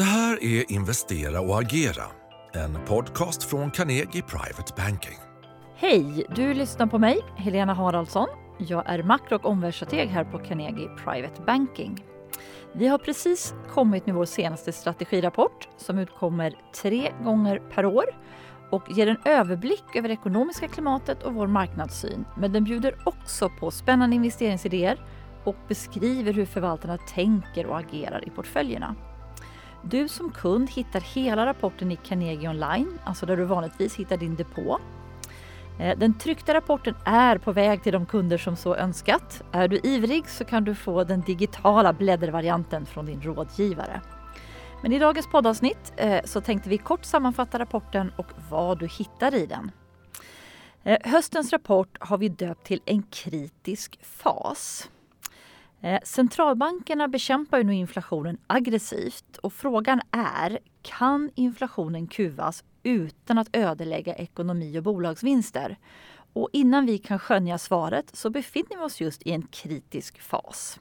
Det här är Investera och agera, en podcast från Carnegie Private Banking. Hej! Du lyssnar på mig, Helena Haraldsson. Jag är makro och omvärldsstrateg här på Carnegie Private Banking. Vi har precis kommit med vår senaste strategirapport som utkommer tre gånger per år och ger en överblick över det ekonomiska klimatet och vår marknadssyn. Men den bjuder också på spännande investeringsidéer och beskriver hur förvaltarna tänker och agerar i portföljerna. Du som kund hittar hela rapporten i Carnegie Online, alltså där du vanligtvis hittar din depå. Eh, den tryckta rapporten är på väg till de kunder som så önskat. Är du ivrig så kan du få den digitala bläddervarianten från din rådgivare. Men i dagens poddavsnitt eh, så tänkte vi kort sammanfatta rapporten och vad du hittar i den. Eh, höstens rapport har vi döpt till en kritisk fas. Eh, centralbankerna bekämpar ju nu inflationen aggressivt och frågan är kan inflationen kuvas utan att ödelägga ekonomi och bolagsvinster? Och innan vi kan skönja svaret så befinner vi oss just i en kritisk fas.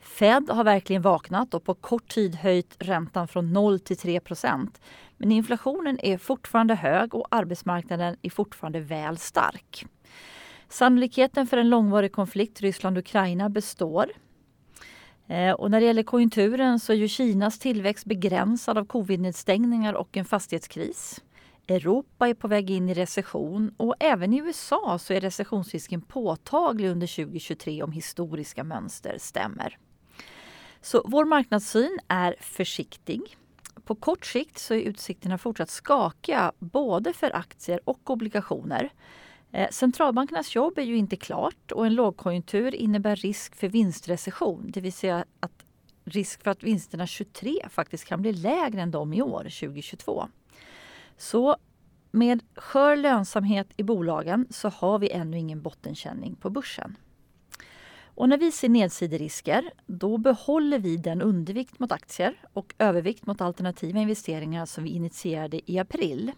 Fed har verkligen vaknat och på kort tid höjt räntan från 0 till 3 procent. Men inflationen är fortfarande hög och arbetsmarknaden är fortfarande väl stark. Sannolikheten för en långvarig konflikt Ryssland-Ukraina består. Eh, och när det gäller konjunkturen så är ju Kinas tillväxt begränsad av covid-nedstängningar och en fastighetskris. Europa är på väg in i recession och även i USA så är recessionsrisken påtaglig under 2023 om historiska mönster stämmer. Så vår marknadssyn är försiktig. På kort sikt så är utsikterna fortsatt skakiga både för aktier och obligationer. Eh, centralbankernas jobb är ju inte klart och en lågkonjunktur innebär risk för vinstrecession, det vill säga att risk för att vinsterna 23 faktiskt kan bli lägre än de i år, 2022. Så med skör lönsamhet i bolagen så har vi ännu ingen bottenkänning på börsen. Och när vi ser nedsiderisker, då behåller vi den undervikt mot aktier och övervikt mot alternativa investeringar som vi initierade i april.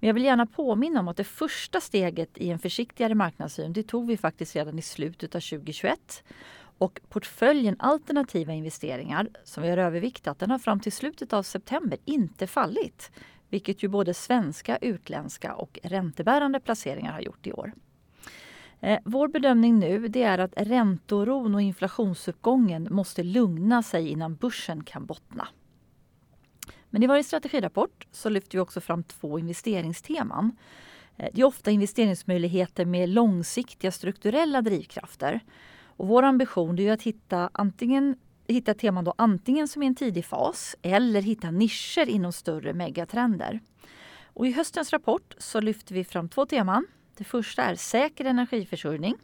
Men jag vill gärna påminna om att det första steget i en försiktigare marknadssyn, det tog vi faktiskt redan i slutet av 2021. Och portföljen alternativa investeringar som vi har överviktat, den har fram till slutet av september inte fallit. Vilket ju både svenska, utländska och räntebärande placeringar har gjort i år. Eh, vår bedömning nu det är att ränteoron och inflationsuppgången måste lugna sig innan börsen kan bottna. Men i varje strategirapport så lyfter vi också fram två investeringsteman. Eh, det är ofta investeringsmöjligheter med långsiktiga strukturella drivkrafter. Och vår ambition är att hitta antingen hitta teman då antingen som i en tidig fas eller hitta nischer inom större megatrender. Och I höstens rapport så lyfter vi fram två teman. Det första är säker energiförsörjning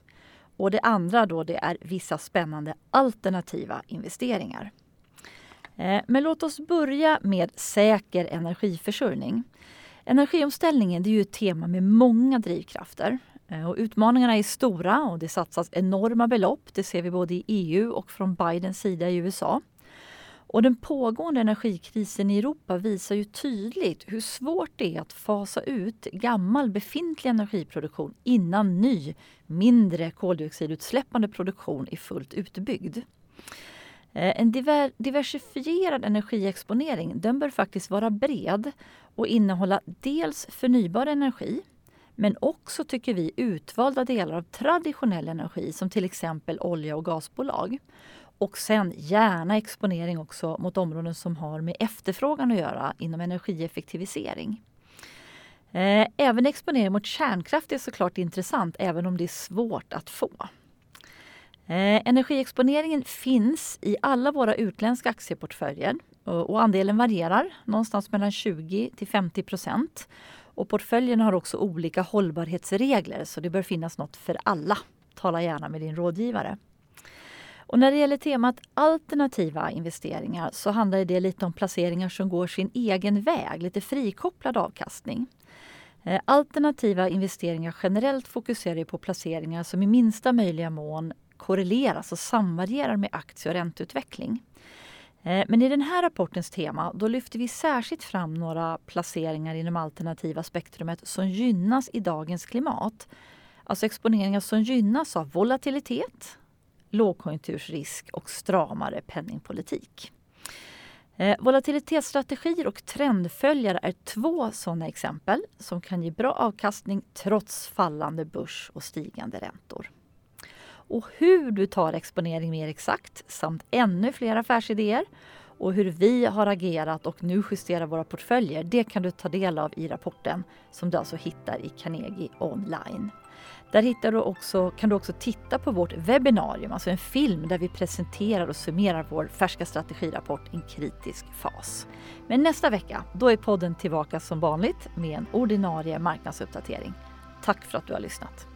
och det andra då det är vissa spännande alternativa investeringar. Eh, men låt oss börja med säker energiförsörjning. Energiomställningen det är ju ett tema med många drivkrafter. Eh, och utmaningarna är stora och det satsas enorma belopp. Det ser vi både i EU och från Bidens sida i USA. Och den pågående energikrisen i Europa visar ju tydligt hur svårt det är att fasa ut gammal befintlig energiproduktion innan ny, mindre koldioxidutsläppande produktion är fullt utbyggd. Eh, en diversifierad energiexponering den bör faktiskt vara bred och innehålla dels förnybar energi men också, tycker vi, utvalda delar av traditionell energi som till exempel olja och gasbolag. Och sen gärna exponering också mot områden som har med efterfrågan att göra inom energieffektivisering. Eh, även exponering mot kärnkraft är såklart intressant även om det är svårt att få. Eh, energiexponeringen finns i alla våra utländska aktieportföljer eh, och andelen varierar någonstans mellan 20 till 50 procent. Och portföljen har också olika hållbarhetsregler så det bör finnas något för alla. Tala gärna med din rådgivare. Och när det gäller temat alternativa investeringar så handlar det lite om placeringar som går sin egen väg, lite frikopplad avkastning. Eh, alternativa investeringar generellt fokuserar på placeringar som i minsta möjliga mån korreleras och samvarierar med aktie och ränteutveckling. Eh, men i den här rapportens tema då lyfter vi särskilt fram några placeringar inom alternativa spektrumet som gynnas i dagens klimat. Alltså exponeringar som gynnas av volatilitet, lågkonjunktursrisk och stramare penningpolitik. Eh, volatilitetsstrategier och trendföljare är två sådana exempel som kan ge bra avkastning trots fallande börs och stigande räntor. Och hur du tar exponering mer exakt samt ännu fler affärsidéer och hur vi har agerat och nu justerar våra portföljer, det kan du ta del av i rapporten som du alltså hittar i Carnegie online. Där hittar du också, kan du också titta på vårt webbinarium, alltså en film där vi presenterar och summerar vår färska strategirapport i en kritisk fas. Men nästa vecka, då är podden tillbaka som vanligt med en ordinarie marknadsuppdatering. Tack för att du har lyssnat.